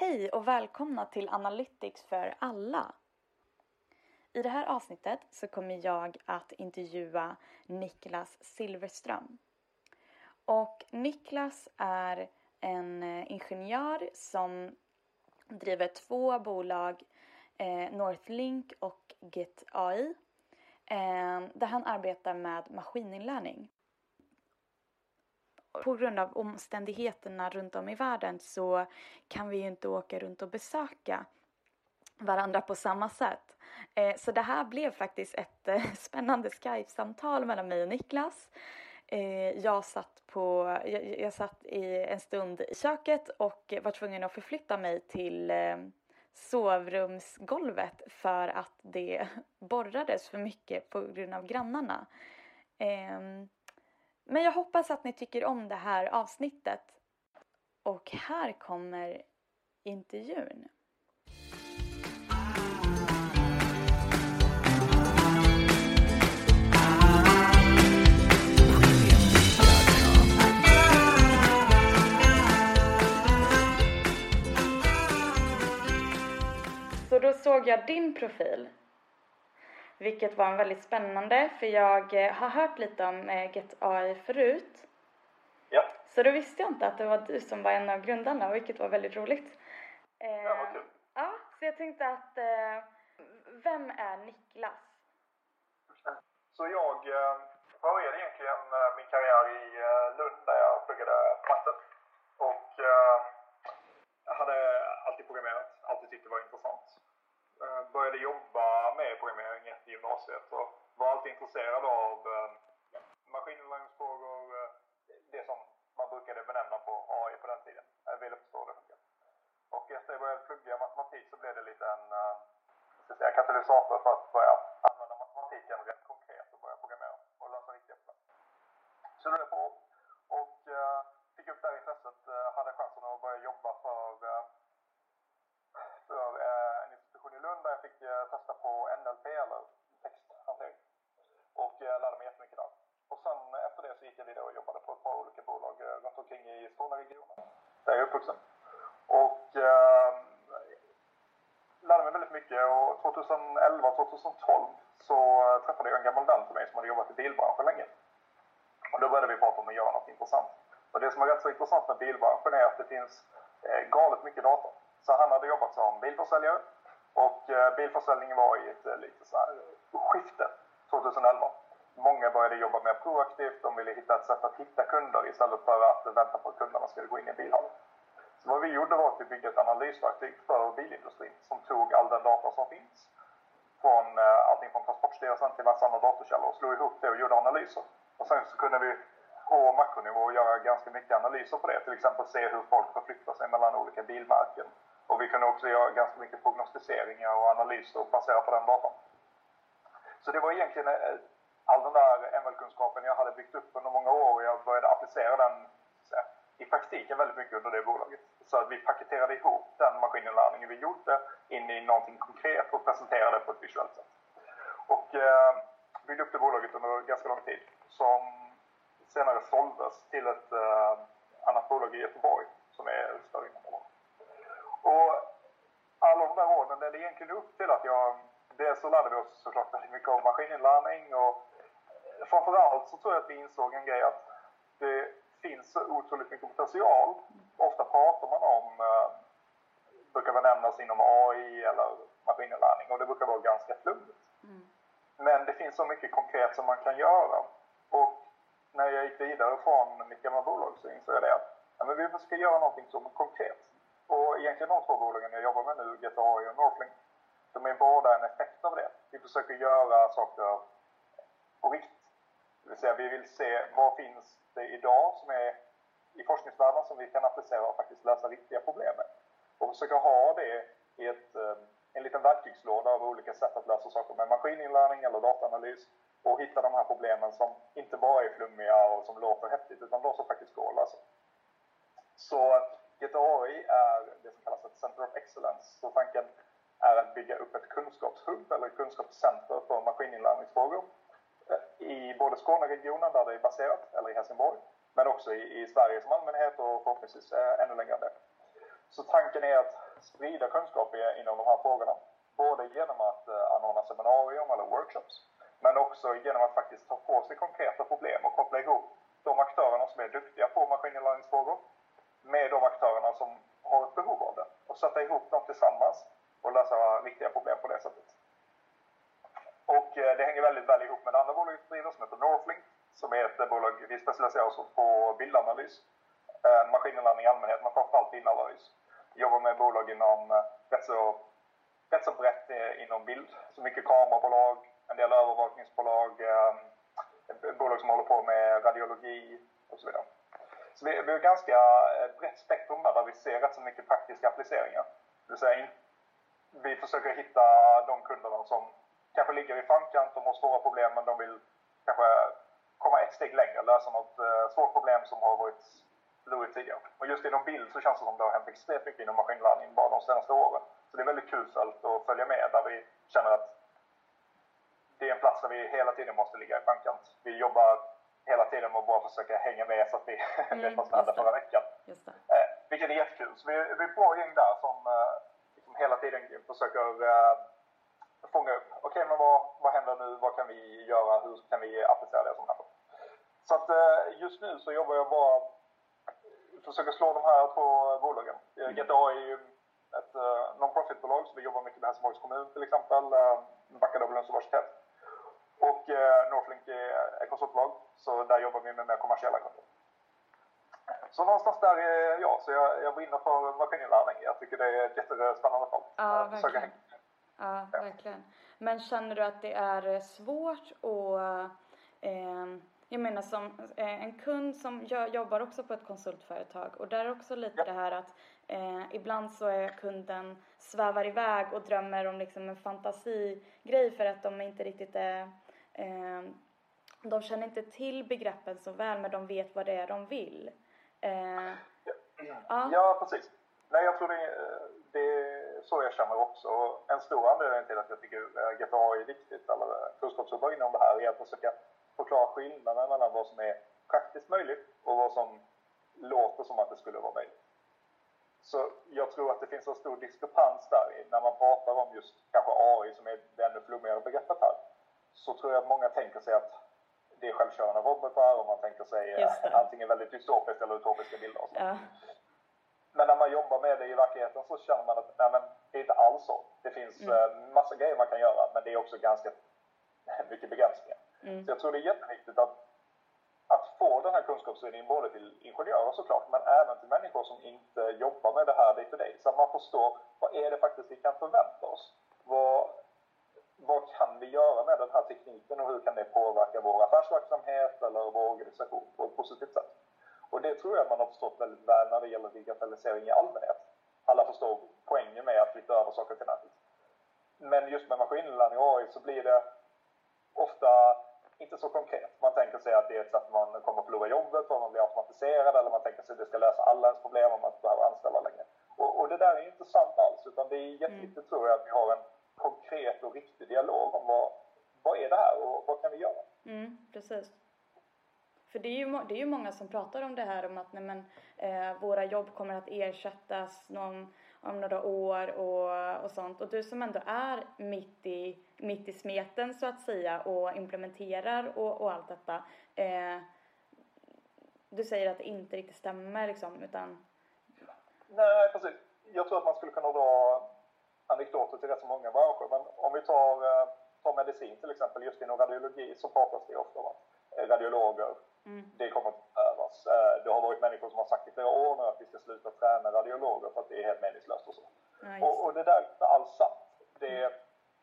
Hej och välkomna till Analytics för alla. I det här avsnittet så kommer jag att intervjua Niklas Silverström. Och Niklas är en eh, ingenjör som driver två bolag, eh, Northlink och GetAI, eh, där han arbetar med maskininlärning på grund av omständigheterna runt om i världen så kan vi ju inte åka runt och besöka varandra på samma sätt. Eh, så det här blev faktiskt ett eh, spännande Skype-samtal mellan mig och Niklas. Eh, jag satt, på, jag, jag satt i en stund i köket och var tvungen att förflytta mig till sovrumsgolvet för att det borrades för mycket på grund av grannarna. Ehm, men jag hoppas att ni tycker om det här avsnittet. Och här kommer intervjun. Så då såg jag din profil vilket var en väldigt spännande för jag eh, har hört lite om eh, Get AI förut. Ja. Så då visste jag inte att det var du som var en av grundarna vilket var väldigt roligt. Ja, vad kul. Ja, så jag tänkte att vem är Niklas? Så jag började egentligen min karriär i Lund där jag pluggade matte. Och jag hade alltid programmerat, alltid tyckt det var intressant. Eh, började jobba med programmering efter gymnasiet och var alltid intresserad av eh, maskininlärningsfrågor, eh, det som man brukade benämna på AI på den tiden. Jag ville förstå det. Och efter att jag började plugga matematik så blev det lite en ska säga, katalysator för att börja använda matematiken rent konkret och börja programmera och lösa riktiga problem. Så det på och fick upp det här intresset, hade chansen att börja jobba för en jag fick eh, testa på NLP eller texthantering. Och jag lärde mig jättemycket där. Och sen eh, efter det så gick jag vidare och jobbade på ett par olika bolag runt omkring i Skåneregionen. Där jag är uppvuxen. Och eh, lärde mig väldigt mycket och 2011-2012 så träffade jag en gammal vän till mig som hade jobbat i bilbranschen länge. Och då började vi prata om att göra något intressant. Och det som är rätt så intressant med bilbranschen är att det finns eh, galet mycket data. Så han hade jobbat som bilförsäljare och eh, bilförsäljningen var i ett eh, lite så här eh, skifte 2011. Många började jobba mer proaktivt, de ville hitta ett sätt att hitta kunder istället för att vänta på att kunderna skulle gå in i bilhallen. Så vad vi gjorde var att vi byggde ett analysverktyg för bilindustrin som tog all den data som finns från allting från Transportstyrelsen till massa andra datorkällor och slog ihop det och gjorde analyser. Och sen så kunde vi på makronivå göra ganska mycket analyser på det. Till exempel se hur folk förflyttar sig mellan olika bilmärken. Och vi kunde också göra ganska mycket prognostiseringar och analyser baserat på den datan. Så det var egentligen eh, all den där ML-kunskapen jag hade byggt upp under många år och jag började applicera den i praktiken väldigt mycket under det bolaget. Så att vi paketerade ihop den maskininlärningen vi gjorde in i någonting konkret och presenterade det på ett visuellt sätt. Och eh, byggde upp det bolaget under ganska lång tid som senare såldes till ett eh, annat bolag i Göteborg som är större inom. Och alla de där åren ledde egentligen upp till att jag Dels så lärde vi oss såklart väldigt mycket om maskininlärning och framförallt så tror jag att vi insåg en grej att det finns så otroligt mycket potential. Ofta pratar man om, eh, brukar benämnas inom AI eller maskininlärning och det brukar vara ganska flummigt. Mm. Men det finns så mycket konkret som man kan göra. Och när jag gick vidare från mitt gamla bolag så insåg jag det att ja, men vi ska göra någonting som är konkret. Egentligen de två bolagen jag jobbar med nu, GetAI och Northlink, de är båda en effekt av det. Vi försöker göra saker på riktigt. Det vill säga vi vill se vad finns det idag som är i forskningsvärlden som vi kan applicera och faktiskt lösa riktiga problem med. Och försöka ha det i ett, eh, en liten verktygslåda av olika sätt att lösa saker med maskininlärning eller dataanalys och hitta de här problemen som inte bara är flummiga och som låter häftigt utan de som faktiskt går att lösa. Så GTAI är det som kallas ett Center of Excellence. Så tanken är att bygga upp ett kunskapshubb eller kunskapscenter för maskininlärningsfrågor eh, i både Skåneregionen där det är baserat, eller i Helsingborg, men också i, i Sverige som allmänhet och förhoppningsvis eh, ännu längre än det. Så tanken är att sprida kunskap inom de här frågorna. Både genom att eh, anordna seminarium eller workshops, men också genom att faktiskt ta på sig konkreta problem och koppla ihop de aktörerna som är duktiga på maskininlärningsfrågor med de aktörerna som har ett behov av det och sätta ihop dem tillsammans och lösa viktiga problem på det sättet. Och eh, det hänger väldigt väl ihop med det andra bolaget vi driver som heter Northlink som är ett eh, bolag, vi specialiserar oss på bildanalys, eh, maskininlärning i allmänhet men framförallt bildanalys. Vi jobbar med bolag inom rätt så, rätt så brett inom bild, så mycket kamerabolag, en del övervakningsbolag, bolag som håller på med radiologi och så vidare. Så vi, vi har ganska eh, brett spektrum där, där vi ser rätt så mycket praktiska appliceringar. Det vill säga, vi försöker hitta de kunderna som kanske ligger i framkant, de har svåra problem men de vill kanske komma ett steg längre, lösa något eh, svårt problem som har varit lurigt tidigare. Och just inom bild så känns det som det har hänt extremt mycket inom maskininlärning bara de senaste åren. Så det är väldigt kul att följa med där vi känner att det är en plats där vi hela tiden måste ligga i framkant. Vi jobbar hela tiden att bara försöka hänga med så att vi mm, vad som hände förra veckan. Just det. Eh, vilket är jättekul. Så vi, vi är ett bra gäng där som eh, liksom hela tiden försöker eh, fånga upp. Okej, okay, men vad, vad händer nu? Vad kan vi göra? Hur kan vi applicera det som händer? Så att eh, just nu så jobbar jag bara försöker slå de här två bolagen. Mm. GTA är ju ett uh, non-profit-bolag så vi jobbar mycket med Helsingborgs kommun till exempel, uh, Backa universitet. Och uh, Northlink är konsultbolag så där jobbar vi med mer kommersiella kunder. Så någonstans där är jag, så jag, jag brinner för maskininlärning. Jag tycker det är ett jättespännande fält. Ja, verkligen. Ja, verkligen. Men känner du att det är svårt att eh, jag menar som eh, en kund som jag jobbar också på ett konsultföretag och där är också lite ja. det här att eh, ibland så är kunden svävar iväg och drömmer om liksom en fantasigrej för att de inte riktigt är eh, Ehm, de känner inte till begreppen så väl men de vet vad det är de vill. Eh, ja. ja, precis. Nej, jag tror det, det är så jag känner också. En stor anledning till att jag tycker GPA är viktigt, eller kunskapsjobb inom det här, är att försöka förklara skillnaden mellan vad som är praktiskt möjligt och vad som låter som att det skulle vara möjligt. Så jag tror att det finns en stor diskrepans där när man pratar om just kanske AI som är det ännu flummigare begreppet här. Så tror jag att många tänker sig att det är självkörande robotar och man tänker sig antingen väldigt dystopiskt eller utopiska bilder. Och ja. Men när man jobbar med det i verkligheten så känner man att nej, men, det är inte alls så. Det finns mm. Eh, massa grejer man kan göra men det är också ganska mycket begränsningar. Mm. Så jag tror det är jätteviktigt att, att få den här kunskapsspridningen både till ingenjörer såklart, men även till människor som inte jobbar med det här day to day. Så att man förstår vad är det faktiskt vi kan förvänta oss? Vad, vad kan vi göra med den här tekniken och hur kan det påverka vår affärsverksamhet eller vår organisation på ett positivt sätt? Och det tror jag man har förstått väldigt väl när det gäller digitalisering i allmänhet. Alla förstår poängen med att flytta över saker till nätet. Men just med maskininlärning och AI så blir det ofta inte så konkret. Man tänker sig att det är ett sätt man kommer förlora jobbet om man blir automatiserad eller man tänker sig att det ska lösa alla ens problem om man inte behöver anställa längre. Och, och det där är inte sant alls utan det är jätteviktigt mm. tror jag att vi har en konkret och riktig dialog om vad, vad är det här och vad kan vi göra? Mm, precis. För det är, ju, det är ju många som pratar om det här om att nej men, eh, våra jobb kommer att ersättas någon, om några år och, och sånt. Och du som ändå är mitt i, mitt i smeten så att säga och implementerar och, och allt detta. Eh, du säger att det inte riktigt stämmer liksom utan... Nej precis. Jag tror att man skulle kunna dra anekdoter till rätt så många branscher. Men om vi tar, eh, tar medicin till exempel, just inom radiologi så pratas det ofta om eh, radiologer Mm. Det kommer att behövas. Eh, det har varit människor som har sagt i flera år nu att vi ska sluta träna radiologer för att det är helt meningslöst och så. Ja, och, och, det där är inte alls sant. Det, mm.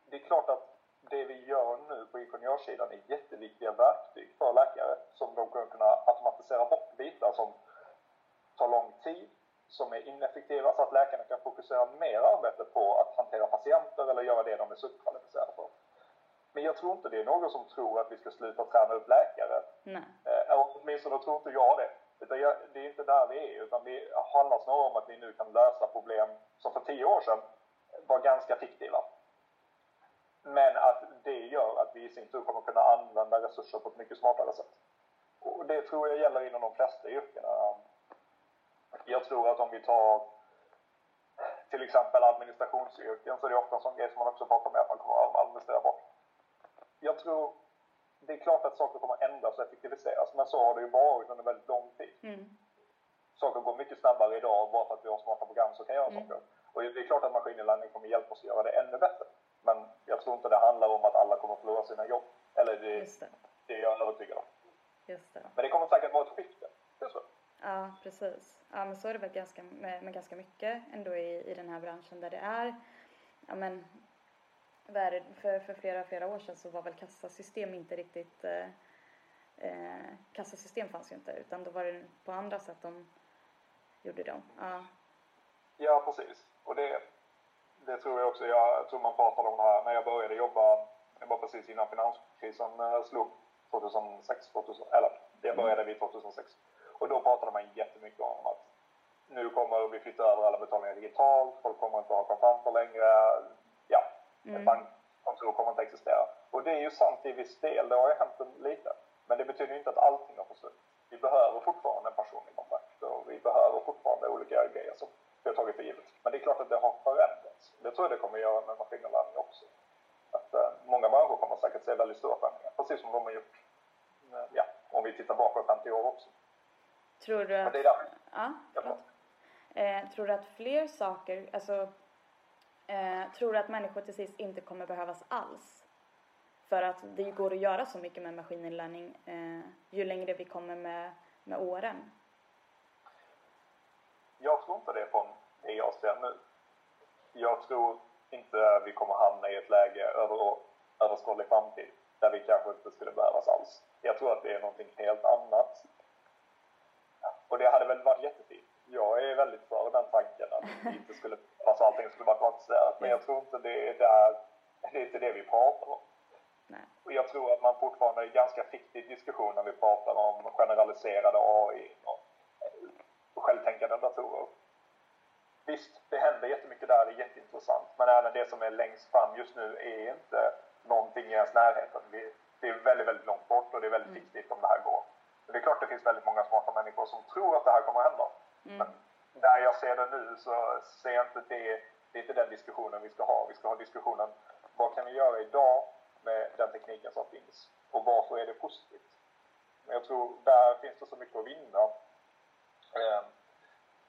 det är klart att det vi gör nu på ingenjörssidan är jätteviktiga verktyg för läkare som de kommer kunna automatisera bort bitar som tar lång tid, som är ineffektiva så att läkarna kan fokusera mer arbete på att hantera patienter eller göra det de är superkvalificerade för. Men jag tror inte det är någon som tror att vi ska sluta träna upp läkare. Nej. Eh, åtminstone tror inte jag det. Utan jag, det är inte där vi är, utan det handlar snarare om att vi nu kan lösa problem som för tio år sedan var ganska fiktiva. Men att det gör att vi i sin tur kommer kunna använda resurser på ett mycket smartare sätt. Och det tror jag gäller inom de flesta yrkena. Jag tror att om vi tar exempel administrationsyrken så är det ofta en sån grej som man också pratar med att man kommer att administrera bort. Jag tror, det är klart att saker kommer att ändras och effektiviseras, men så har det ju varit under väldigt lång tid. Mm. Saker går mycket snabbare idag bara för att vi har smarta program som kan göra Mm. saker. Och det är klart att maskininlärning kommer hjälpa oss att göra det ännu bättre. Men jag tror inte det handlar om att alla kommer att förlora sina jobb. Eller det, Just det. det är jag övertygad om. Just det. Men det kommer säkert vara ett skifte. Det tror jag. Ja, precis. Ja, men så är det väl ganska, med, med ganska mycket ändå i, i den här branschen där det är, ja men, det, för, för flera, flera år sedan så var väl kassasystem inte riktigt, eh, eh, kassasystem fanns ju inte utan då var det på andra sätt de gjorde dem. Ja, Ja, precis. Och det, det tror jag också. Jag tror man pratade om det här när jag började jobba. Det var precis innan finanskrisen eh, slog. 2006, 2000, eller det började vi 2006. Och då pratade man jättemycket om att nu kommer vi flytta över alla betalningar digitalt. Folk kommer inte ha kontanter längre. Ja, Mm. bankkontor kommer inte existera. Och det är ju sant i viss del. Det har ju hänt lite. Men det betyder ju inte att allting har försvunnit. Vi behöver fortfarande personlig kontakt och vi behöver fortfarande olika grejer som vi har tagit för givet. Men det är klart att det har förändrats. Det tror jag det kommer göra med maskininlärning också. Att eh, många människor kommer säkert se väldigt stora förändringar, precis som de har gjort, eh, ja, om vi tittar bakåt 50 år också. Tror du att, ja, Ja. Eh, tror du att fler saker, alltså, eh, tror du att människor till sist inte kommer behövas alls? För att det går att göra så mycket med maskininlärning eh, ju längre vi kommer med, med åren. Jag tror inte det från det jag ser nu. Jag tror inte vi kommer hamna i ett läge över överskådlig framtid där vi kanske inte skulle behövas alls. Jag tror att det är någonting helt annat. Och det hade väl varit jättefint. Jag är väldigt för den tanken att inte skulle, alltså allting skulle vara kvantitativt. Men jag tror inte det är där, det är inte det vi pratar om. Nej. Och jag tror att man fortfarande är ganska fiktig diskussion när vi pratar om generaliserade AI och självtänkande datorer. Visst, det händer jättemycket där, det är jätteintressant. Men även det som är längst fram just nu är inte någonting i ens närheten. Vi, det är väldigt, väldigt långt bort och det är väldigt Mm. viktigt om det här går. Men det är klart det finns väldigt många smarta människor som tror att det här kommer att hända. Mm. Men där jag ser det nu så ser jag inte det, det är inte den diskussionen vi ska ha. Vi ska ha diskussionen, vad kan vi göra idag med den tekniken som finns? Och varför är det positivt? Men jag tror där finns det så mycket att vinna. Eh,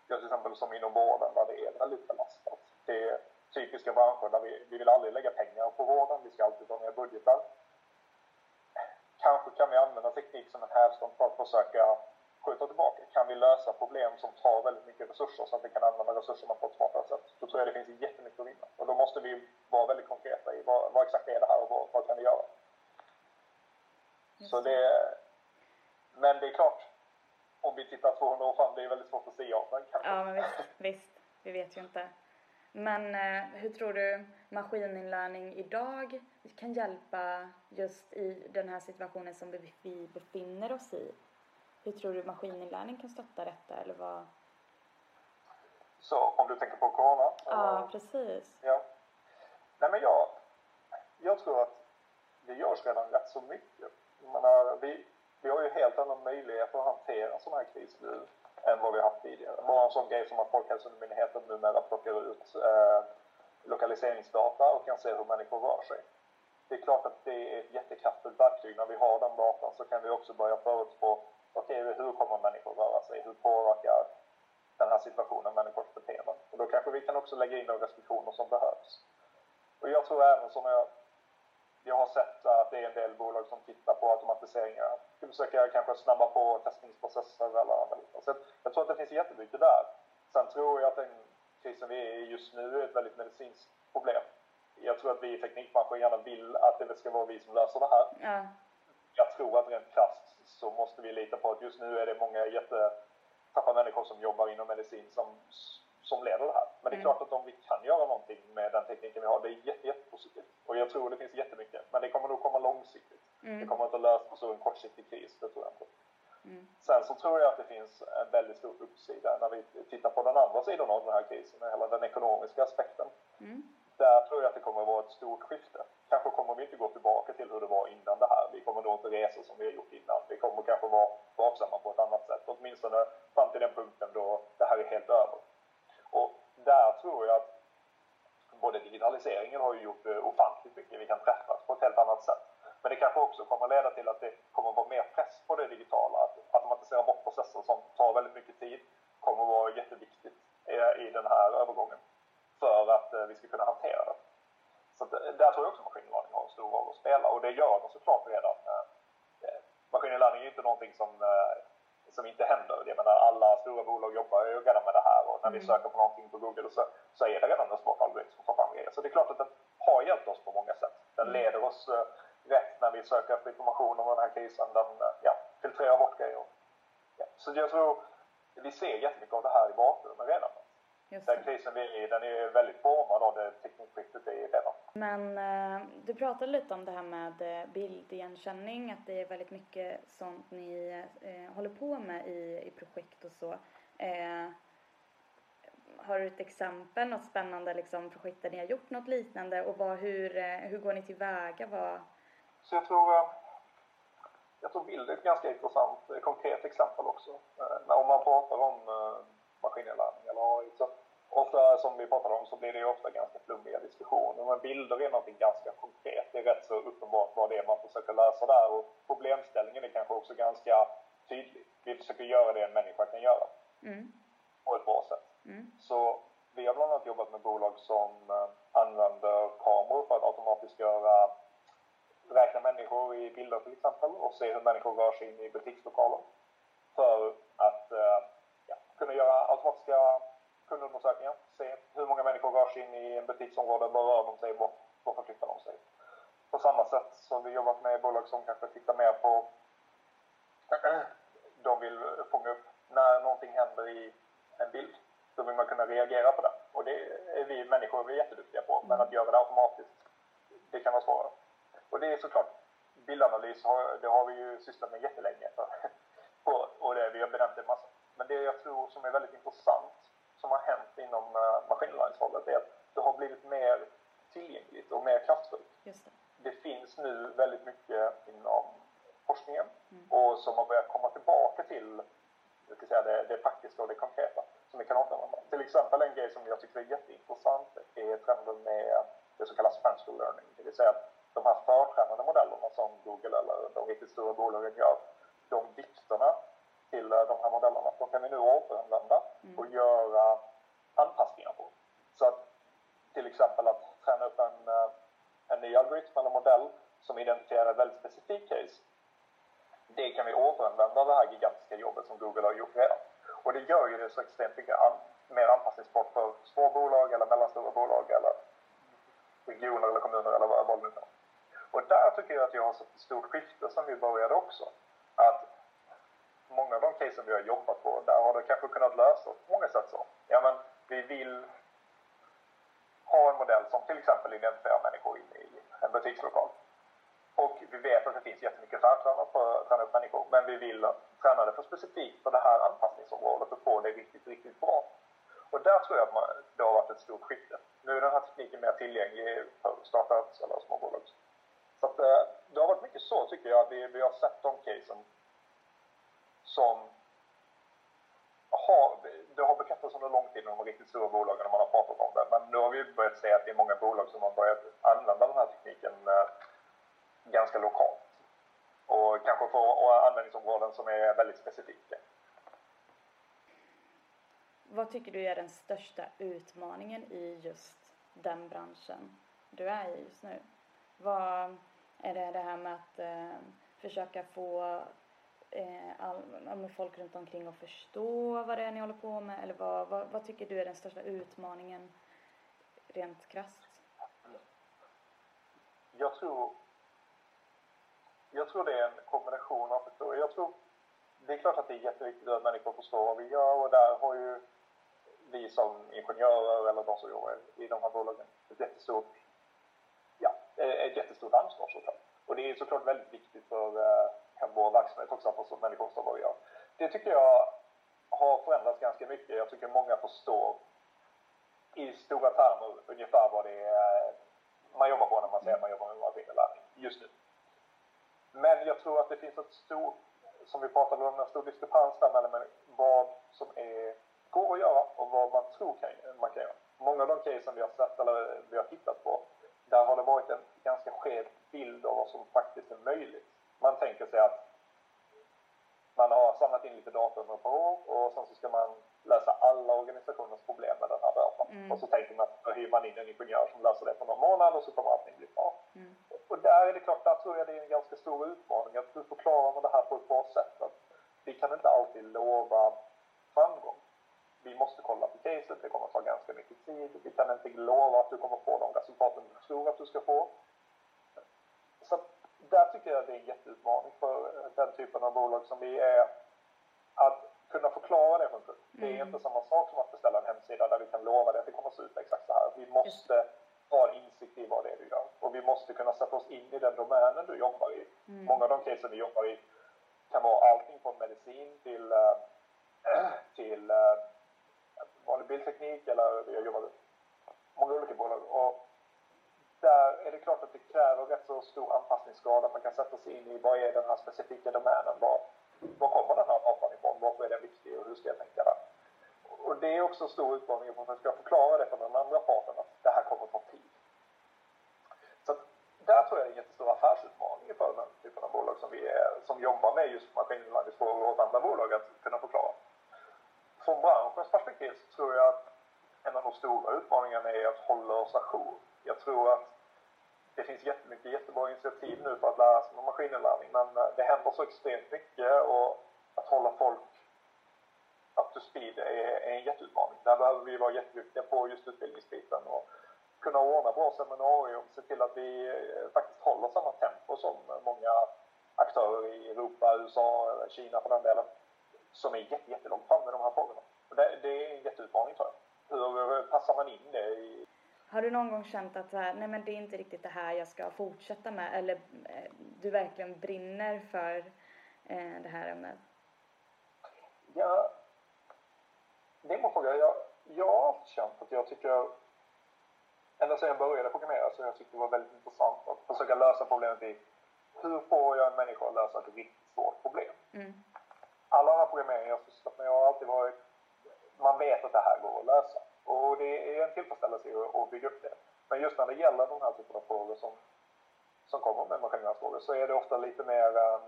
till exempel som inom vården där det är väldigt belastat. Det är typiska branscher där vi, vi vill aldrig lägga pengar på vården, vi ska alltid ta ner budgetar. Kanske kan vi använda teknik som en hävstång för att försöka skjuta tillbaka. Kan vi lösa problem som tar väldigt mycket resurser så att vi kan använda resurserna på ett smartare sätt? Då tror jag det finns jättemycket att vinna. Och då måste vi vara väldigt konkreta i vad, vad exakt är det här och vad, vad kan vi göra? Just Så det, men det är klart, om vi tittar 200 år fram, det är väldigt svårt att säga. Men kanske. Ja, men visst, visst. Vi vet ju inte. Men eh, hur tror du maskininlärning idag kan hjälpa just i den här situationen som vi- befinner oss i? Hur tror du maskininlärning kan stötta detta eller vad? Så om du tänker på corona? Ja, eller? precis. Ja. Nej men jag, jag tror att det görs redan rätt så mycket. Jag menar, vi, vi har ju helt annan möjlighet att hantera en sån här kris nu än vad vi har haft tidigare. Bara en sån grej som att Folkhälsomyndigheten numera plockar ut eh, lokaliseringsdata och kan se hur människor rör sig. Det är klart att det är ett jättekraftfullt verktyg. När vi har den datan så kan vi också börja förutspå, okej, hur kommer människor röra sig? Hur påverkar den här situationen människors beteende? Och då kanske vi kan också lägga in de restriktioner som behövs. Och jag tror även som jag, jag har sett att det är en del bolag som tittar på automatiseringar. Ska försöka kanske snabba på testningsprocesser eller andra liknande. Så jag tror att det finns jättemycket där. Sen tror jag att den krisen vi är i just nu är ett väldigt medicinskt problem. Jag tror att vi i teknikbranschen gärna vill att det ska vara vi som löser det här. Ja, Jag tror att rent krasst så måste vi lita på att just nu är det många jättetappa människor som jobbar inom medicin som, som leder det här. Men det är Mm. klart att om vi kan göra någonting med den tekniken vi har, det är jätte, jättepositivt. Och jag tror det finns jättemycket. Men det kommer nog komma långsiktigt. Det mm, kommer inte att lösa så en kortsiktig kris, det tror jag inte. mm, Sen så tror jag att det finns en väldigt stor uppsida när vi tittar på den andra sidan av den här krisen, hela den ekonomiska aspekten. mm, Där tror jag att det kommer att vara ett stort skifte. Kanske kommer vi inte gå tillbaka till hur det var innan det här. Vi kommer nog inte resa som vi har gjort innan. Vi kommer kanske vara vaksamma på ett annat sätt. Åtminstone fram till den punkten då det här är helt över. Och där tror jag att både digitaliseringen har ju gjort eh, ofantligt mycket. Vi kan träffas på ett helt annat sätt. Men det kanske också kommer att leda till att det kommer att vara mer press på det digitala. Att automatisera bort processer som tar väldigt mycket tid kommer att vara jätteviktigt eh, i den här övergången för att eh, vi ska kunna hantera det. Så där tror jag också maskininlärning har en stor roll att spela och det gör den såklart redan. Maskininlärning är ju inte någonting som som inte händer. Jag menar, alla stora bolag jobbar ju redan med det här och när vi mm. söker på någonting på Google så, så är det redan en smart algoritm som tar fram grejer. Så det är klart att den har hjälpt oss på många sätt. Den mm. leder oss uh, rätt när vi söker efter information om den här krisen. Den uh, ja, filtrerar bort grejer. Ja. Så jag tror vi ser jättemycket av det här i bakgrunden redan. Den krisen vi är i, den är väldigt formad av det teknikskiftet vi är redan. Men eh, du pratade lite om det här med eh, bildigenkänning, att det är väldigt mycket sånt ni eh, håller på med i, i projekt och så. Eh, har du ett exempel, något spännande liksom, projekt där ni har gjort något liknande och vad, hur, eh, hur går ni tillväga? Vad... Så jag tror, eh, jag tror bild är ett ganska intressant konkret exempel också. Om man pratar om maskininlärning eller AI så ofta som vi pratade om så blir det ju ofta ganska flummiga diskussioner. Men bilder är någonting ganska konkret. Det är rätt så uppenbart vad det är man försöker lösa där och problemställningen är kanske också ganska tydlig. Vi försöker göra det en människa kan göra. Mm. På ett bra sätt. Mm. Så vi har bland annat jobbat med bolag som eh, använder kameror för att automatiskt göra räkna människor i bilder till exempel och se hur människor rör sig in i butikslokalen. För att eh, kunde kunna göra automatiska kundundersökningar, se hur många människor rör sig in i en butiksområde, var rör de sig, var förflyttar de sig? På samma sätt så har vi jobbat med bolag som kanske tittar mer på, de vill fånga upp när någonting händer i en bild, då vill man kunna reagera på det. Och det är vi människor vi är jätteduktiga på, men att göra det automatiskt, det kan vara svårare. Och det är såklart, bildanalys har, det har vi ju sysslat med jättelänge. och det, vi har benämnt det massa. Men det jag tror som är väldigt intressant som har hänt inom uh, maskinlärningshållet är att det har blivit mer tillgängligt och mer kraftfullt. Det. det. finns nu väldigt mycket inom forskningen mm. och som har börjat komma tillbaka till jag ska säga, det, det praktiska och det konkreta som vi kan återanvända. Till exempel en grej som jag tycker är jätteintressant är trenden med det som kallas transfer learning, det vill säga att de här förtränade modellerna som Google eller de riktigt stora bolagen gör, de vikterna till eh, de här modellerna. De kan vi nu återanvända mm. och göra anpassningar på. Så att till exempel att träna upp en, eh, en ny algoritm eller modell som identifierar ett väldigt specifikt case. Det kan vi återanvända det här gigantiska jobbet som Google har gjort redan. Och det gör ju det så extremt mycket an mer anpassningsbart för små bolag eller mellanstora bolag eller regioner eller kommuner eller vad det nu. Och där tycker jag att jag har sett ett stort skifte som vi började också. Att många av de casen vi har jobbat på, där har det kanske kunnat lösas på många sätt så. Ja men, vi vill ha en modell som till exempel identifierar människor in i en butikslokal. Och vi vet att det finns jättemycket färdtränare för att träna upp människor, men vi vill träna det för specifikt för det här anpassningsområdet och få det riktigt, riktigt bra. Och där tror jag att man, det har varit ett stort skifte. Nu är den här tekniken mer tillgänglig för startups eller småbolag. Så att, eh, det har varit mycket så tycker jag, att vi, vi har sett de casen som har, det har bekräftats under lång tid de riktigt stora bolagen när man har pratat om det. Men nu har vi börjat se att det är många bolag som har börjat använda den här tekniken eh, ganska lokalt. Och kanske få användningsområden som är väldigt specifika. Vad tycker du är den största utmaningen i just den branschen du är i just nu? Vad är det det här med att eh, försöka få eh, all, folk runt omkring att förstå vad det är ni håller på med? Eller vad, vad, vad tycker du är den största utmaningen rent krasst? Jag tror, jag tror det är en kombination av faktorer. Jag tror, det är klart att det är jätteviktigt att människor förstår vad vi gör och där har ju vi som ingenjörer eller de som jobbar i de här bolagen ett jättestort, ja, ett jättestort ansvar såklart. Och det är såklart väldigt viktigt för eh, en vår verksamhet också, att människor förstår vad vi gör. Det tycker jag har förändrats ganska mycket. Jag tycker många förstår i stora termer ungefär vad det är man jobbar på när man säger att man jobbar med maskininlärning just nu. Men jag tror att det finns ett stort, som vi pratade om, en stor diskrepans där mellan vad som är, går att göra och vad man tror kan, man kan göra. många av de casen vi har sett eller vi har tittat på, där har det varit en ganska skev bild av vad som faktiskt är möjligt. Man tänker sig att man har samlat in lite data under ett par år och sen så ska man lösa alla organisationers problem med den här datan. Mm. Och så tänker man att då hyr man in en ingenjör som löser det på någon månad och så kommer allting bli bra. Mm. Och där är det klart, där tror jag det är en ganska stor utmaning att hur förklarar man det här på ett bra sätt? Att vi kan inte alltid lova framgång. Vi måste kolla på caset, det kommer att ta ganska mycket tid. Vi kan inte lova att du kommer få de resultaten du tror att du ska få. Där tycker jag det är en jätteutmaning för den typen av bolag som vi är. Att kunna förklara det för en kund. Mm. Det är mm. inte samma sak som att beställa en hemsida där vi kan lova det att det kommer att se ut exakt så här. Vi måste ha insikt i vad det är du gör. Och vi måste kunna sätta oss in i den domänen du jobbar i. Mm. Många av de casen vi jobbar i kan vara allting från medicin till, äh, till äh, vanlig bildteknik eller vi har jobbat i många olika bolag. Och klart att det kräver rätt så stor anpassningsgrad att man kan sätta sig in i vad är den här specifika domänen, var, var kommer den här datan ifrån, varför är den viktig och hur ska jag tänka där? Och det är också en stor utmaning för att man ska förklara det för den andra parten att det här kommer att ta tid. Så att där tror jag det är en jättestor affärsutmaning för den typen av bolag som vi är, som jobbar med just maskininlärningsfrågor åt andra bolag att kunna förklara. Från branschens perspektiv så tror jag att en av de stora utmaningarna är att hålla oss ajour jag tror att det finns jättemycket jättebra initiativ nu för att lära sig maskininlärning men eh, det händer så extremt mycket och att hålla folk up to speed är, är en jätteutmaning. Där behöver vi vara jätteduktiga på just utbildningsbiten och kunna ordna bra seminarium, se till att vi eh, faktiskt håller samma tempo som många aktörer i Europa, USA, Kina för den delen, som är jätte, jättelångt fram i de här frågorna. Och det, det är en jätteutmaning tror jag. Hur passar man in det i har du någon gång känt att här, nej men det är inte riktigt det här jag ska fortsätta med eller eh, du verkligen brinner för eh, det här ämnet? Ja, det är en fråga. Jag, jag har alltid känt att jag tycker, ända sedan jag började programmera, så jag tyckte det var väldigt intressant att försöka lösa problemet i hur får jag en människa att lösa ett riktigt svårt problem? Mm. Alla andra programmeringar jag sysslat med har alltid varit, man vet att det här går att lösa. Och det är en tillfredsställelse att bygga upp det. Men just när det gäller de här typen av frågor som, som kommer med maskinlärningsfrågor så är det ofta lite mer, äh,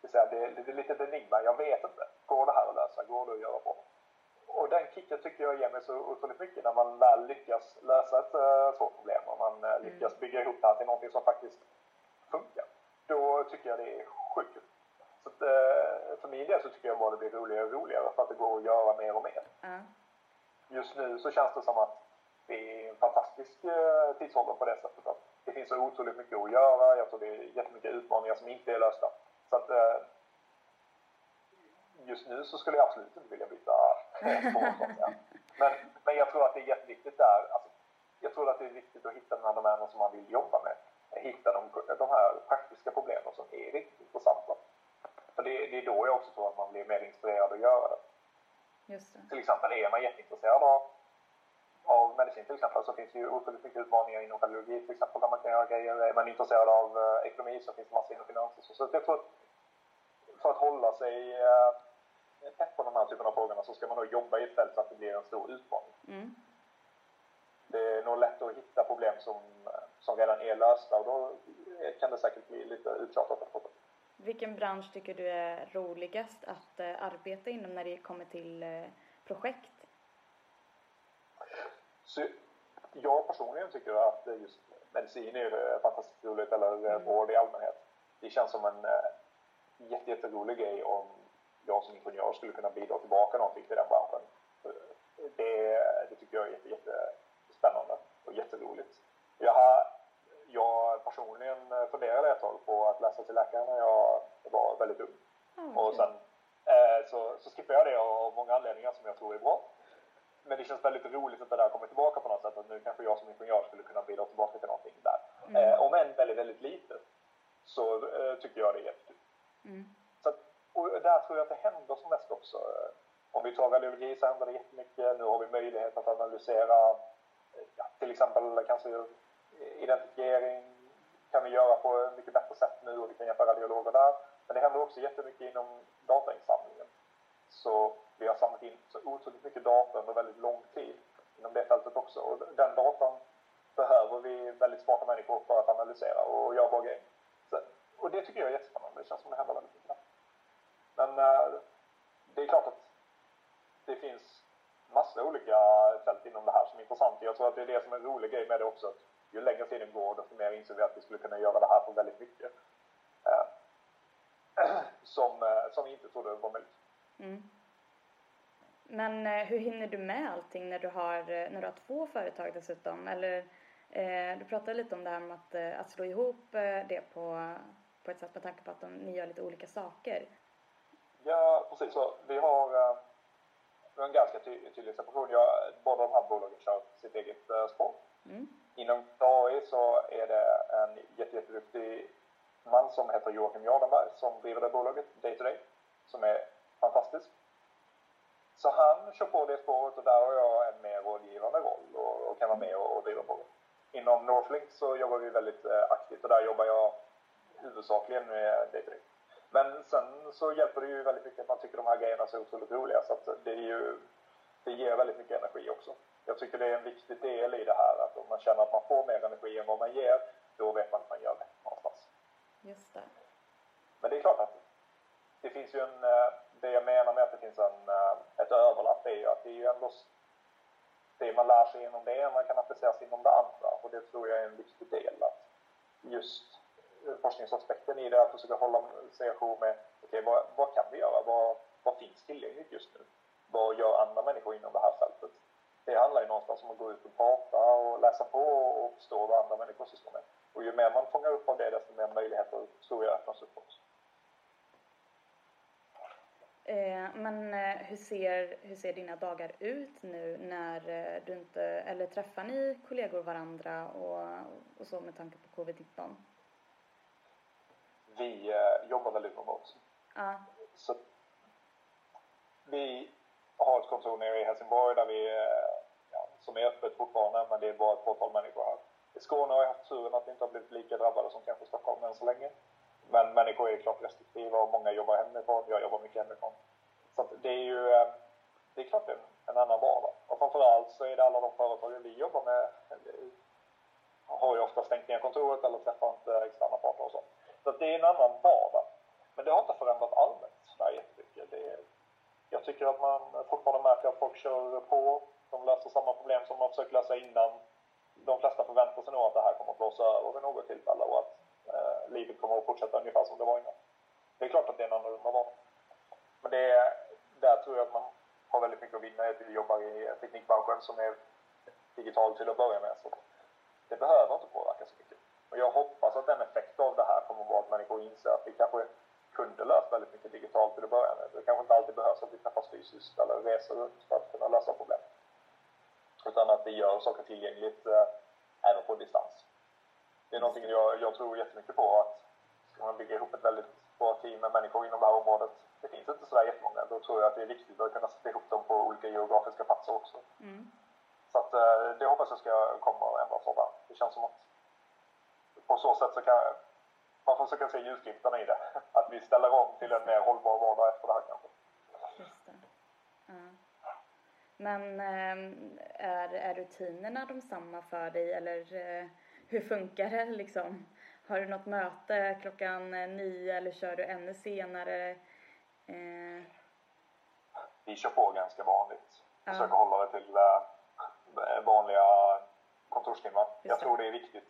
det, är, det är lite ett enigma. Jag vet inte. Går det här att lösa? Går det att göra på? Och den kicken tycker jag ger mig så otroligt mycket när man väl lyckas lösa ett äh, svårt problem och man äh, lyckas bygga ihop det här till någonting som faktiskt funkar. Då tycker jag det är sjukt. Så att, äh, för min del så tycker jag bara det blir roligare och roligare för att det går att göra mer och mer. Mm just nu så känns det som att det är en fantastisk eh, tidsålder på det sättet att det finns så otroligt mycket att göra. Jag tror det är jättemycket utmaningar som inte är lösta. Så att eh, just nu så skulle jag absolut inte vilja byta spår men, men jag tror att det är jätteviktigt där. Alltså, jag tror att det är viktigt att hitta den här domänen som man vill jobba med. Hitta de, de här praktiska problemen som är riktigt intressanta. För det, det är då jag också tror att man blir mer inspirerad att göra det. Till exempel är man jätteintresserad av, av medicin till exempel så finns det ju otroligt mycket utmaningar inom radiologi till exempel där man kan göra grejer. Är man intresserad av eh, ekonomi så finns det massor inom finans. Så, så jag tror att för att hålla sig eh, tätt på de här typerna av frågorna så ska man nog jobba i ett fält så att det blir en stor utmaning. Mm. Det är nog lätt att hitta problem som, som redan är lösta och då kan det säkert bli lite uttjatat vilken bransch tycker du är roligast att eh, arbeta inom när det kommer till eh, projekt? Så jag personligen tycker att just medicin är fantastiskt roligt, eller mm. vård i allmänhet. Det känns som en jätte, jätterolig grej om jag som ingenjör skulle kunna bidra tillbaka någonting till den branschen. Det, det tycker jag är jätte, jättespännande och jätteroligt. Jag har jag personligen eh, funderade ett tag på att läsa till läkare när jag var väldigt ung. Mm, och sen eh, så, så skippade jag det av många anledningar som jag tror är bra. Men det känns väldigt roligt att det där kommer tillbaka på något sätt. Att nu kanske jag som ingenjör skulle kunna bidra tillbaka till någonting där. Mm. Eh, om än väldigt, väldigt lite så eh, tycker jag det är jättekul. Mm. Så, och där tror jag att det händer som mest också. Om vi tar radiologi så händer det jättemycket. Nu har vi möjlighet att analysera ja, till exempel cancer identifiering kan vi göra på ett mycket bättre sätt nu och vi kan hjälpa radiologer där. Men det händer också jättemycket inom datainsamlingen. Så vi har samlat in så otroligt mycket data under väldigt lång tid. inom det fältet också. Och den datan behöver vi väldigt smarta människor för att analysera och göra bra grejer. Så, och det tycker jag är jättespännande. Det känns som det händer väldigt mycket. Men eh, det är klart att det finns massor olika fält inom det här som intressant. Jag tror att det är det som är en rolig grej med det också. Ju längre tiden går, desto mer inser vi att vi skulle kunna göra det här på väldigt mycket. Äh, som, äh, som vi inte trodde var möjligt. Mm. Men hur hinner du med allting när du har, när du har två företag dessutom? Eller Eh, du pratade lite om det här med att, eh, att slå ihop eh, det på, på ett sätt med tanke på att de, ni gör lite olika saker. Ja, precis så. Vi har, har en ganska ty tydlig separation. Jag, båda de här bolagen kör sitt eget uh, spår. Mm. Inom AI så är det en jätteduktig man som heter Joakim Jardenberg som driver det bolaget day to day, som är fantastisk. Så han kör på det spåret och där har jag en mer rådgivande roll och, och kan vara med och, och driva på det inom Northlink så jobbar vi väldigt eh, aktivt och där jobbar jag huvudsakligen med data Men sen så hjälper det ju väldigt mycket att man tycker de här grejerna är så otroligt roliga så att det är ju, det ger väldigt mycket energi också. Jag tycker det är en viktig del i det här att om man känner att man får mer energi än vad man ger, då vet man att man gör det någonstans. Just det. Men det är klart att det finns ju en, eh, det jag menar med att det finns en, eh, ett överlapp är ju att det är ju ändå det man lär sig inom det ena kan appliceras inom det andra och det tror jag är en viktig del. Att just forskningsaspekten i det, att försöka hålla sig ajour med okay, vad, vad kan vi göra? Vad, vad finns tillgängligt just nu? Vad gör andra människor inom det här fältet? Det handlar ju någonstans om att gå ut och prata och läsa på och förstå vad andra människor sysslar med. Och ju mer man fångar upp av det, desto mer möjligheter tror jag öppnas upp också. Eh, men eh, hur ser, hur ser dina dagar ut nu när eh, du inte, eller träffar ni kollegor varandra och, och så med tanke på covid-19? Vi jobbar väldigt remote. Ja. Så vi har ett kontor nere i Helsingborg där vi, ja, som är öppet fortfarande, men det är bara ett fåtal människor här. I Skåne har jag haft turen att vi inte har blivit lika drabbade som kanske Stockholm än så länge. Men människor är klart restriktiva och många jobbar hemifrån. Jag jobbar mycket hemifrån. Så det är ju eh, det är klart en, en annan vardag. Och framförallt så är det alla de företagen vi jobbar med har ju ofta stängt ner kontoret eller träffar inte externa parter och så. Så det är en annan vardag. Men det har inte förändrat allmänt sådär jättemycket. Det är, jag tycker att man fortfarande märker att folk kör på. De löser samma problem som man försökt lösa innan. De flesta förväntar sig nog att det här kommer att blåsa över vid något tillfälle och att eh, livet kommer att fortsätta ungefär som det var innan. Det är klart att det är en annorlunda vardag. Men det, där tror jag att man har väldigt mycket att vinna i att vi jobbar i teknikbranschen som är digital till att börja med. Så det behöver inte påverkas så mycket. Och jag hoppas att en effekt av det här kommer att vara att människor inser att vi kanske kunde lösa väldigt mycket digitalt till att börja med. Det kanske inte alltid behövs att vi träffas fysiskt eller reser runt för att kunna lösa problem. Saker tillgängligt eh, även på distans. Det är någonting jag, jag tror jättemycket på att ska man bygga ihop ett väldigt bra team med människor inom det här området det finns inte sådär jättemånga. Då tror jag att det är viktigt att kunna sätta ihop dem på olika geografiska platser också. Mm. Så att, eh, det hoppas jag ska komma och ändras av Det känns som att på så sätt så kan man försöka se ljusglimtarna i det. Att vi ställer om till en mer hållbar vardag efter det här kanske. Just det. Ja. Men ehm, är, är rutinerna de samma för dig eller eh, hur funkar det liksom? Har du något möte klockan nio eller kör du ännu senare? Eh. Vi kör på ganska vanligt. Ja. Försöker hålla det till vanliga kontorstimmar. Jag tror det är viktigt.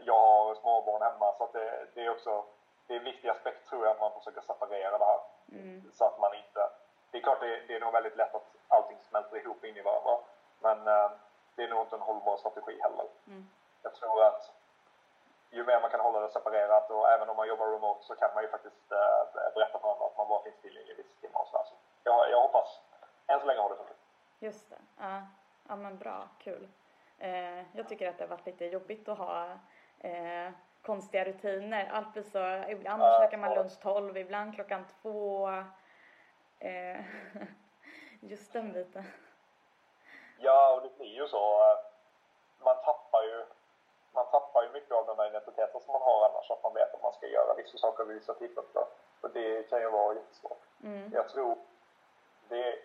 Jag har småbarn hemma så det, det, är också det är en viktig aspekt tror jag att man försöker separera det här. Mm. Så att man inte... Det är klart det, det är nog väldigt lätt att allting smälter ihop in i varandra. Men äh, det är nog inte en hållbar strategi heller. Mm. Jag tror att ju mer man kan hålla det separerat och även om man jobbar remote så kan man ju faktiskt äh, berätta för andra att man bara finns tillgänglig vissa timmar och sådär. Så jag, jag hoppas, än så länge har det funkat. Just det, ja, ja men bra, kul. Eh, jag tycker att det har varit lite jobbigt att ha eh, konstiga rutiner. Allt blir så, ibland äh, käkar man lunch 12, ibland klockan två. Eh, just den biten. Ja, och det blir ju så. Eh, man tappar ju man tappar ju mycket av den där identiteten som man har annars, att man vet att man ska göra vissa saker vid vissa tidpunkter. Och det kan ju vara jättesvårt. Mm. Jag tror det,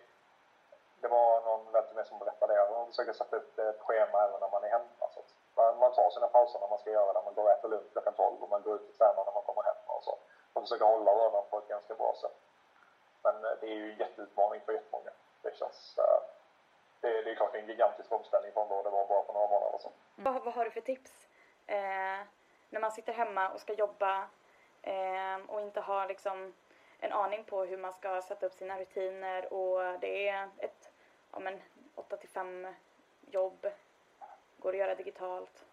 det var någon vän till med som berättar det. Man försöker sätta upp ett schema även när man är hemma. Så man, man tar sina pauser när man ska göra det. Man går och äter lunch klockan 12 och man går ut och tränar när man kommer hem och så. Man försöker hålla röran på ett ganska bra sätt. Men det är ju en jätteutmaning för jättemånga. Det känns... Det, det är klart det är en gigantisk omställning från vad det var bara för några månader sedan. Mm. Vad, vad har du för tips? Eh, när man sitter hemma och ska jobba eh, och inte har liksom en aning på hur man ska sätta upp sina rutiner och det är ett ja, men, 8 till 5 jobb. Går att göra digitalt?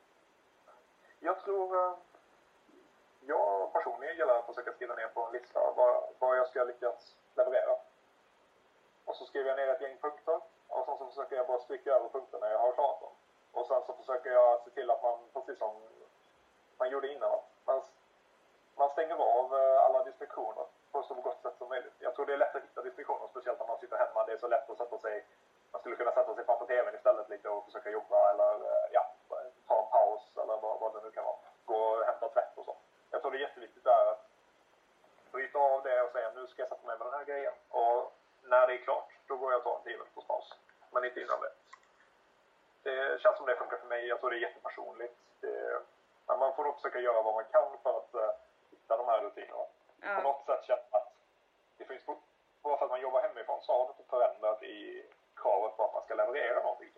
Jag tror... Eh, jag personligen gillar att försöka skriva ner på en lista vad, vad jag ska lyckas leverera. Och så skriver jag ner ett gäng punkter och sen så försöker jag bara stryka över punkterna jag har klarat dem. Och sen så försöker jag se till att man, precis som man gjorde innan, man, man stänger av eh, alla distraktioner på så gott sätt som möjligt. Jag tror det är lätt att hitta distraktioner, speciellt när man sitter hemma. Det är så lätt att sätta sig, man skulle kunna sätta sig framför TVn istället lite och försöka jobba eller eh, ja, ta en paus eller vad, vad det nu kan vara. Gå och hämta tvätt och så. Jag tror det är jätteviktigt där bryta av det och säga nu ska jag sätta mig med den här grejen. Och när det är klart, då går jag och tar en 10 minuters paus. Men inte innan det. Det känns som det funkar för mig. Jag tror det är jättepersonligt. Det, men man får nog försöka göra vad man kan för att uh, hitta de här rutinerna. Ja. På något sätt känna att det finns, bara för att man jobbar hemifrån så har det inte förändrat i kravet på att man ska leverera någonting.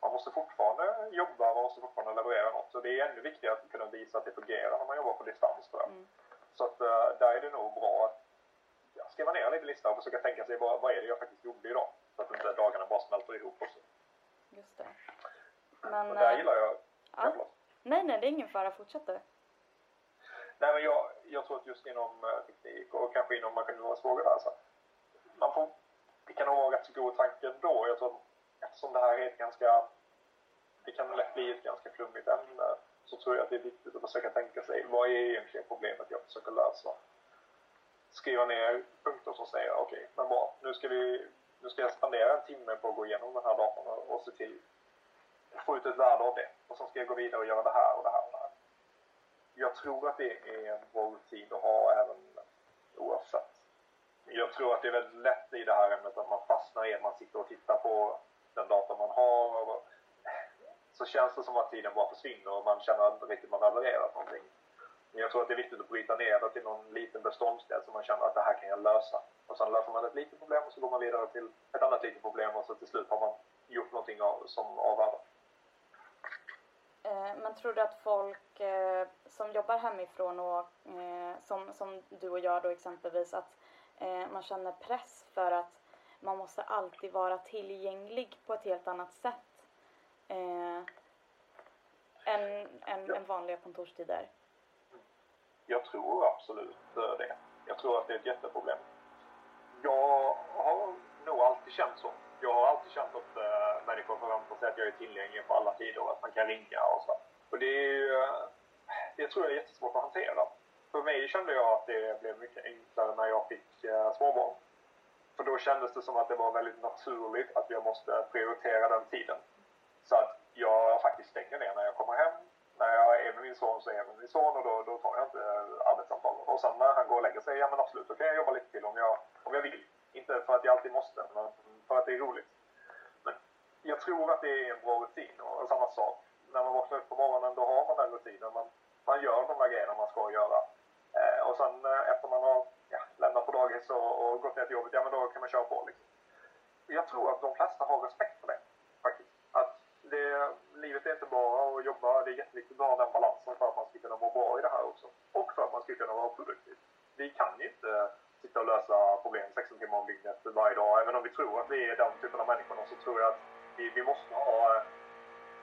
Man måste fortfarande jobba, man måste fortfarande leverera något. Så det är ännu viktigare att kunna visa att det fungerar när man jobbar på distans tror jag. Mm. Så att uh, där är det nog bra att ja, skriva ner en liten lista och försöka tänka sig vad, vad är det jag faktiskt gjorde idag. Så att inte dagarna bara smälter ihop också. Just det. Men, och där gillar jag... Ja. Nej, nej, det är ingen fara. Fortsätt du. Nej, men jag, jag tror att just inom uh, teknik och kanske inom marknadsfrågor där så man får, det kan nog vara rätt så god tanke ändå. Jag tror att eftersom det här är ett ganska, det kan lätt bli ett ganska flummigt ämne så tror jag att det är viktigt att försöka tänka sig vad är egentligen problemet jag försöker lösa. Skriva ner punkter som säger okej, okay, men bra, nu ska vi nu ska jag spendera en timme på att gå igenom den här datorn och se till att få ut ett värde av det. Och sen ska jag gå vidare och göra det här och det här och det här. Jag tror att det är en bra rutin att ha även oavsett. Jag tror att det är väldigt lätt i det här ämnet att man fastnar i att man sitter och tittar på den data man har. Och så känns det som att tiden bara försvinner och man känner inte riktigt man har levererat någonting. Men jag tror att det är viktigt att bryta ner det till någon liten beståndsdel som man känner att det här kan jag lösa. Och sen löser man ett litet problem och så går man vidare till ett annat litet problem och så till slut har man gjort någonting av, som av värde. Eh, men tror du att folk eh, som jobbar hemifrån och eh, som, som du och jag då exempelvis att man känner press för att man måste alltid vara tillgänglig på ett helt annat sätt än, än, ja. än vanliga kontorstider? Jag tror absolut det. Jag tror att det är ett jätteproblem. Jag har nog alltid känt så. Jag har alltid känt att äh, människor förväntar sig att jag är tillgänglig på alla tider och att man kan ringa och så. Och det är ju, äh, det tror jag är jättesvårt att hantera. För mig kände jag att det blev mycket enklare när jag fick äh, småbarn. För då kändes det som att det var väldigt naturligt att jag måste prioritera den tiden. Så att jag faktiskt stänger ner när jag kommer hem när jag är med min son så är jag med min son och då, då tar jag inte arbetssamtal. Och sen när han går och lägger sig, ja men absolut, då kan jag jobba lite till om jag, om jag vill. Inte för att jag alltid måste, men för att det är roligt. Men jag tror att det är en bra rutin och samma sak. När man vaknar upp på morgonen då har man den rutinen. Man, man gör de där grejerna man ska göra. Eh, och sen eh, efter man har ja, lämnat på dagis och, och gått ner till jobbet, ja men då kan man köra på liksom. Jag tror att de flesta har respekt för det det, livet är inte bara att jobba. Det är jätteviktigt att ha den balansen för att man ska kunna må bra i det här också. Och för att man ska kunna vara produktiv. Vi kan ju inte sitta och lösa problem 16 timmar om dygnet varje dag. Även om vi tror att vi är den typen av människor, så tror jag att vi, vi måste ha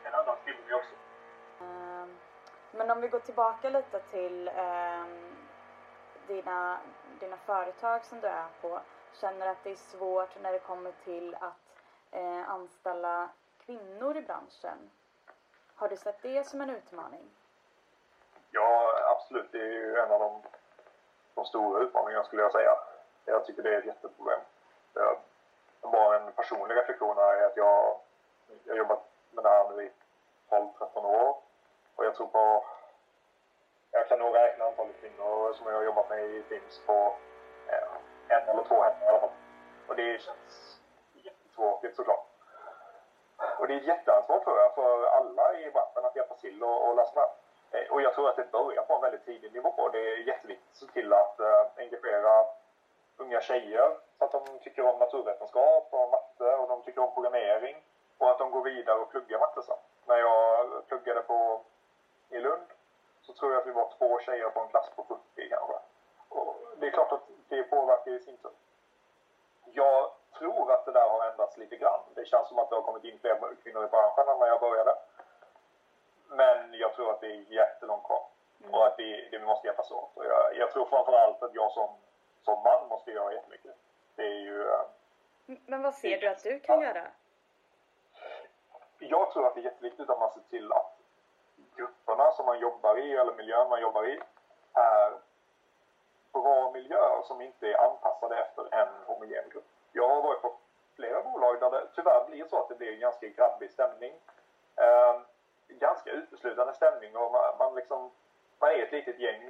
en annan tillgång också. Ehm, men om vi går tillbaka lite till eh, dina, dina företag som du är på. Känner att det är svårt när det kommer till att eh, anställa kvinnor i branschen. Har du sett det som en utmaning? Ja, absolut. Det är ju en av de, de stora utmaningarna skulle jag säga. Jag tycker det är ett jätteproblem. Jag, bara en personlig reflektion är att jag, jag har jobbat med det här nu i 12-13 år. Och jag tror på... Jag kan nog räkna antalet kvinnor som jag har jobbat med i Teams på eh, en eller två händer i alla fall. Och det känns jättetråkigt såklart. Och det är ett jätteansvar tror jag för alla i branschen att hjälpa till och, och lösa det här. Eh, och jag tror att det börjar på en väldigt tidig nivå. Och det är jätteviktigt att se till att uh, engagera unga tjejer så att de tycker om naturvetenskap och matte och de tycker om programmering och att de går vidare och pluggar matte sen. När jag pluggade på, i Lund så tror jag att vi var två tjejer på en klass på 70, kanske. Och det är klart att det påverkar i sin tur. Jag tror att det där har ändrats lite grann. Det känns som att det har kommit in fler kvinnor i branschen än när jag började. Men jag tror att det är jättelångt kvar. Mm. Och att det, det måste hjälpas åt. Och jag, jag tror framförallt att jag som, som man måste göra jättemycket. Det är ju... Eh, Men vad ser du att du kan ja. göra? Jag tror att det är jätteviktigt att man ser till att grupperna som man jobbar i, eller miljön man jobbar i, är bra miljöer som inte är anpassade efter en homogen grupp. Jag har varit på flera bolag där det tyvärr blir så att det blir en ganska grabbig stämning. Eh, ganska uteslutande stämning och man, man, liksom, man är ett litet gäng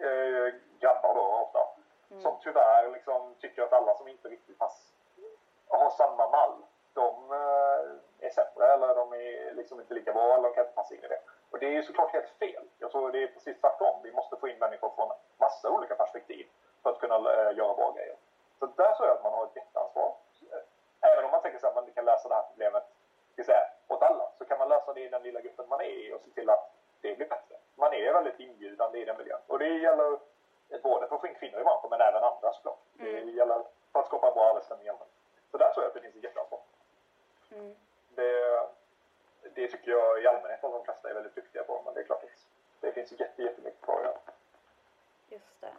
eh, grabbar då ofta. Mm. Som tyvärr liksom tycker att alla som inte riktigt pass, har samma mall, de eh, är sämre eller de är liksom inte lika bra eller de kan inte passa in i det. Och det är ju såklart helt fel. Jag tror det är precis tvärtom. Vi måste få in människor från massa olika perspektiv för att kunna äh, göra bra grejer. Så där tror jag att man har ett jätteansvar. Även om man tänker sig att man inte kan lösa det här problemet säga, åt alla, så kan man lösa det i den lilla gruppen man är i och se till att det blir bättre. Man är väldigt inbjudande i den miljön. Och det gäller både för att få in kvinnor i branschen, men även andra såklart. Mm. Det gäller för att skapa en bra arbetsstämning Så där tror jag att det finns ett jätteansvar. Mm. Det, det tycker jag i allmänhet att de flesta är väldigt duktiga på, men det är klart att det finns jätte, jättemycket kvar att göra. Just det.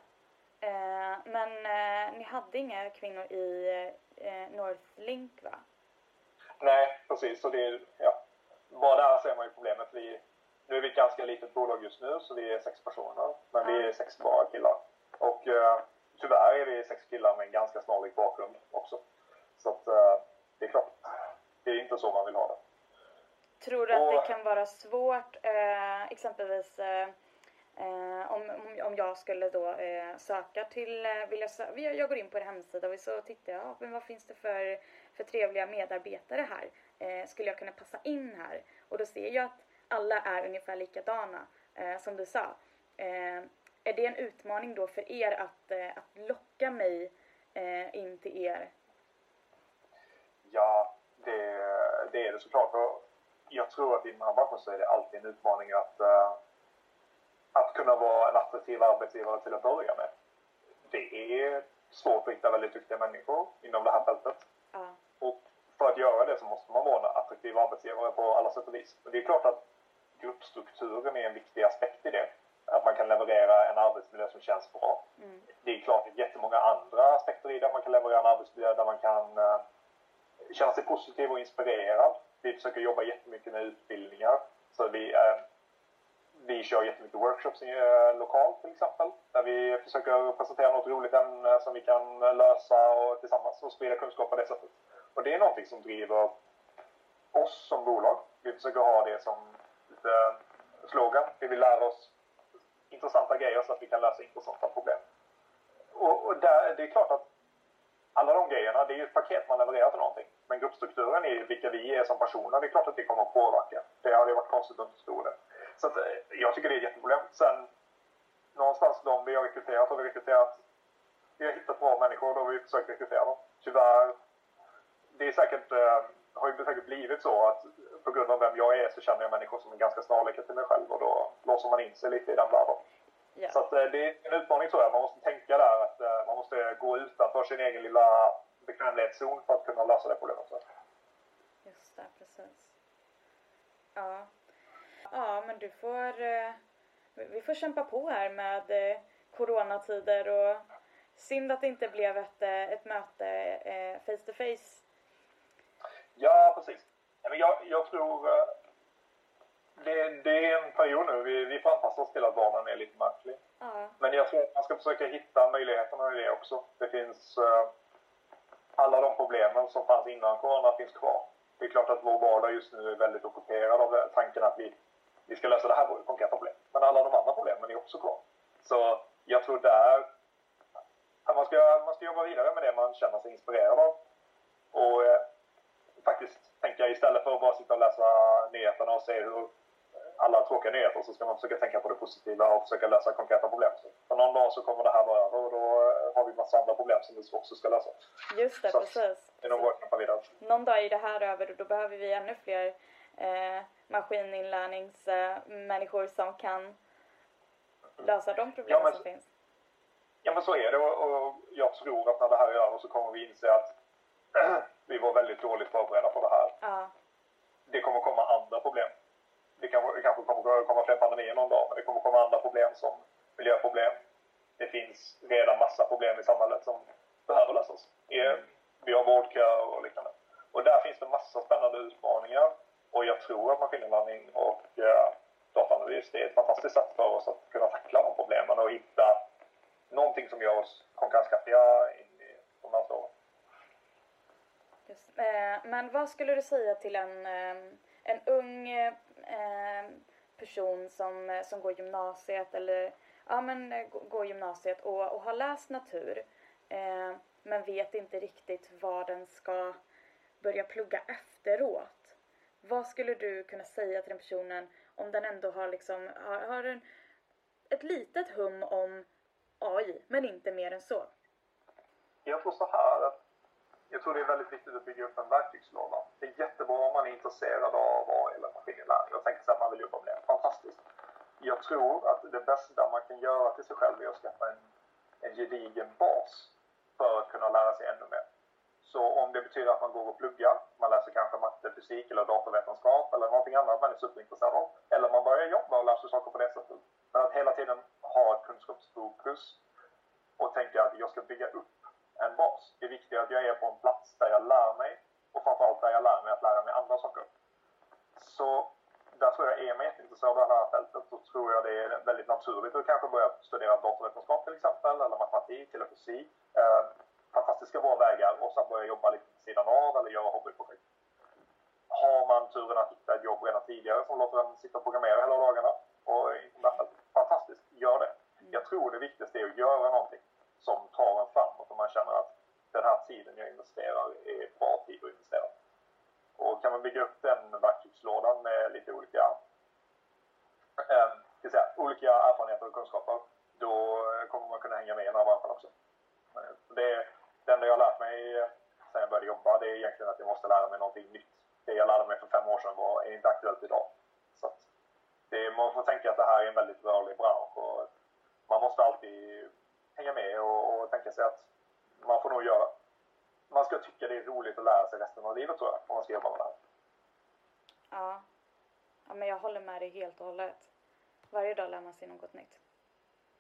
Eh, men eh, ni hade inga kvinnor i eh, Northlink va? Nej, precis. Så det, ja, bara där ser man ju problemet. Vi, nu är vi ett ganska litet bolag just nu, så vi är sex personer. Men vi är sex bara killar. Och eh, tyvärr är vi sex killar med en ganska snarlik bakgrund också. Så att eh, det är klart, det är inte så man vill ha det. Tror du att och, det kan vara svårt, eh, exempelvis eh, Eh, om, om jag skulle då eh, söka till, eh, vill jag, jag går in på en hemsida och så tittar jag, men vad finns det för, för trevliga medarbetare här? Eh, skulle jag kunna passa in här? Och då ser jag att alla är ungefär likadana, eh, som du sa. Eh, är det en utmaning då för er att, eh, att locka mig eh, in till er? Ja, det, det är det såklart. Och jag tror att i den här branschen så är det alltid en utmaning att eh, att kunna vara en attraktiv arbetsgivare till att börja med. Det är svårt att hitta väldigt duktiga människor inom det här fältet. Ja. Och för att göra det så måste man vara arbetsgivare på alla sätt och vis. Men det är klart att gruppstrukturen är en viktig aspekt i det. Att man kan leverera en arbetsmiljö som känns bra. Mm. Det är klart att det är jättemånga andra aspekter i det. Man kan leverera en arbetsmiljö där man kan uh, känna sig positiv och inspirerad. Vi försöker jobba jättemycket med utbildningar. Så vi uh, vi kör jättemycket workshops eh, lokalt till exempel. Där vi försöker presentera något roligt ämne som vi kan lösa och tillsammans och sprida kunskap på det sättet. Och det är någonting som driver oss som bolag. Vi försöker ha det som lite slogan. Vi vill lära oss intressanta grejer så att vi kan lösa intressanta problem. Och, och där, det är klart att alla de grejerna, det är ju ett paket man levererar till någonting. Men gruppstrukturen i vilka vi är som personer, det är klart att det kommer att påverka. Det hade varit konstigt om inte stod det. Så att, eh, jag tycker det är ett jätteproblem. Sen någonstans de vi har rekryterat har vi rekryterat vi har hittat bra människor och då har vi försökt rekrytera dem. Tyvärr, det är säkert, eh, har ju säkert blivit så att på grund av vem jag är så känner jag människor som är ganska snarlika till mig själv och då låser man in sig lite i den världen. Yeah. Så att, äh, det är en utmaning tror jag. Man måste tänka där att äh, man måste gå utanför sin egen lilla bekvämlighetszon för att kunna lösa det problemet. Just det, precis. Ja, Ja, men du får... Eh, vi får kämpa på här med eh, coronatider och synd att det inte blev ett, eh, ett möte face to face. Ja, precis. Jag, jag tror det, det, är en period nu. Vi, vi får anpassa oss till att vardagen är lite märklig. Ja. Men jag tror att man ska försöka hitta möjligheterna i det också. Det finns... Alla de problemen som fanns innan corona finns kvar. Det är klart att vår vardag just nu är väldigt ockuperad av tanken att vi vi ska lösa det här konkreta problemet. Men alla de andra problemen är också kvar. Så jag tror där man ska, man ska jobba vidare med det man känner sig inspirerad av. Och eh, faktiskt tänka istället för att bara sitta och läsa nyheterna och se hur alla tråkiga nyheter så ska man försöka tänka på det positiva och försöka lösa konkreta problem. Så någon dag så kommer det här vara över och då har vi massa andra problem som vi också ska lösa. Just det, Så, precis. Det är vidare. Någon dag är det här över och då behöver vi ännu fler eh, maskininlärningsmänniskor som kan lösa de problem Ja, men- som finns. Ja men så är det och, och jag tror att när det här är över så kommer vi inse att vi var väldigt dåligt förberedda på det här. Ja, Det kommer komma andra problem. Det, kan, det kanske kommer komma fler pandemier någon dag men det kommer komma andra problem som miljöproblem. Det finns redan massa problem i samhället som behöver lösas. Eh, Vi har vårdköer och liknande. Och där finns det massa spännande utmaningar och jag tror att maskininlärning och eh, dataanalys är ett fantastiskt sätt för oss att kunna tackla de problemen och hitta någonting som gör oss konkurrenskraftiga in i de närmaste åren just. Eh, men vad skulle du säga till en, eh, en ung eh, person som, eh, som går gymnasiet eller ja, men, eh, går gymnasiet och, och har läst natur eh, men vet inte riktigt vad den ska börja plugga efteråt. Vad skulle du kunna säga till den personen om den ändå har liksom har, har en, ett litet hum om AI men inte mer än så? Jag tror så här att jag tror det är väldigt viktigt att bygga upp en verktygslåda. Det är jättebra om man är intresserad av AI eller maskininlärning och tänker sig att man vill jobba med det. Fantastiskt. Jag tror att det bästa man kan göra till sig själv är att skaffa en, en gedigen bas för att kunna lära sig ännu mer. Så om det betyder att man går och pluggar, man läser kanske matte, fysik eller datavetenskap eller någonting annat man är superintresserad av. Eller man börjar jobba och lär sig saker på det sättet. Men att hela tiden ha ett kunskapsfokus och tänka att jag ska bygga upp en bas. Det är viktigt att jag är på en plats där jag lär mig och framförallt där jag lär mig att lära mig andra saker. Så där tror jag, är man jätteintresserad av det här fältet så tror jag det är väldigt naturligt att kanske börja studera datorvetenskap till exempel eller matematik eller fysik. Eh, fantastiska bra vägar och sen börja jobba lite på sidan av eller göra hobbyprojekt. Har man turen att hitta ett jobb redan tidigare som låter en sitta och programmera hela dagarna och fantastiskt, gör det. Jag tror det viktigaste är att göra någonting som tar en och man känner att den här tiden jag investerar är bra tid att investera. Och kan man bygga upp den verktygslådan med lite olika, eh, ska säga, olika erfarenheter och kunskaper, då kommer man kunna hänga med i den här branschen också. Det, det enda jag har lärt mig eh, sen jag började jobba, det är egentligen att jag måste lära mig någonting nytt. Det jag lärde mig för fem år sedan var, är inte aktuellt idag. Så att det, man får tänka att det här är en väldigt rörlig bransch och man måste alltid hänga med och, och tänka sig att man får nog göra. Man ska tycka det är roligt att lära sig resten av livet tror jag, om man ska jobba med det här. Ja. ja, men jag håller med dig helt och hållet. Varje dag lär man sig något nytt.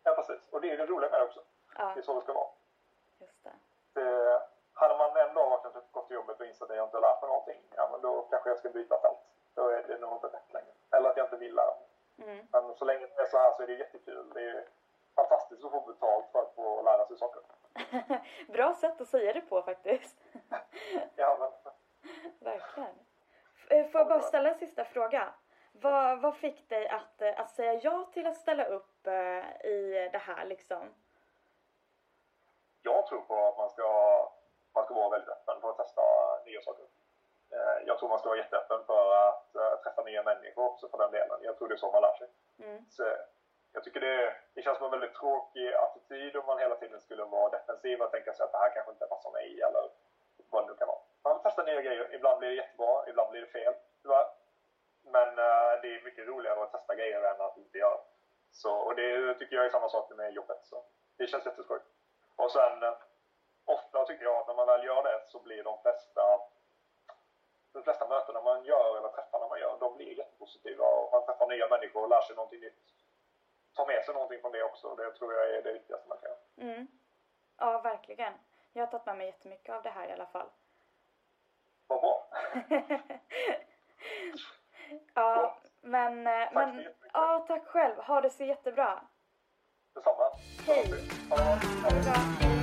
Ja, precis. Och det är det roliga med det också. Ja, Det är så det ska vara. just det. Det, hade man en dag varit och gått till jobbet och insett att jag inte har lärt mig någonting, ja men då kanske jag ska byta fält. Då är det nog inte rätt längre. Eller att jag inte vill lära mig. Mm. Men så länge det är så här så är det jättekul. Det är fantastiskt att få betalt för att få lära sig saker. Bra sätt att säga det på faktiskt. Ja, men, Verkligen. Eh, Får jag bara ställa en sista fråga? Vad, vad fick dig att, eh, att säga ja till att ställa upp eh, i det här liksom? jag tror på att man ska, man ska vara väldigt öppen för att testa nya saker. Jag tror man ska vara jätteöppen för att träffa nya människor också för den delen. Jag tror det är så man lär sig. Mm. Så jag tycker det, det känns som en väldigt tråkig attityd om man hela tiden skulle vara defensiv och tänka sig att det här kanske inte passar mig eller vad det nu kan vara. Man får testa nya grejer. Ibland blir det jättebra, ibland blir det fel, tyvärr. Men uh, det är mycket roligare att testa grejer än att inte göra. Så, och det tycker jag är samma sak med jobbet. Så det känns jätteskoj. Och sen, uh, ofta tycker jag att när man väl gör det så blir de flesta de flesta mötena man gör eller träffarna man gör, de blir jättepositiva och man träffar nya människor och lär sig någonting nytt. Ta med sig någonting från det också. Det tror jag är det viktigaste man kan göra. Mm. Ja, verkligen. Jag har tagit med mig jättemycket av det här i alla fall. Vad bra! ja, men... eh, Tack så men jättemycket. ja, tack själv. Ha det så jättebra. Detsamma. Hej. Ha det bra.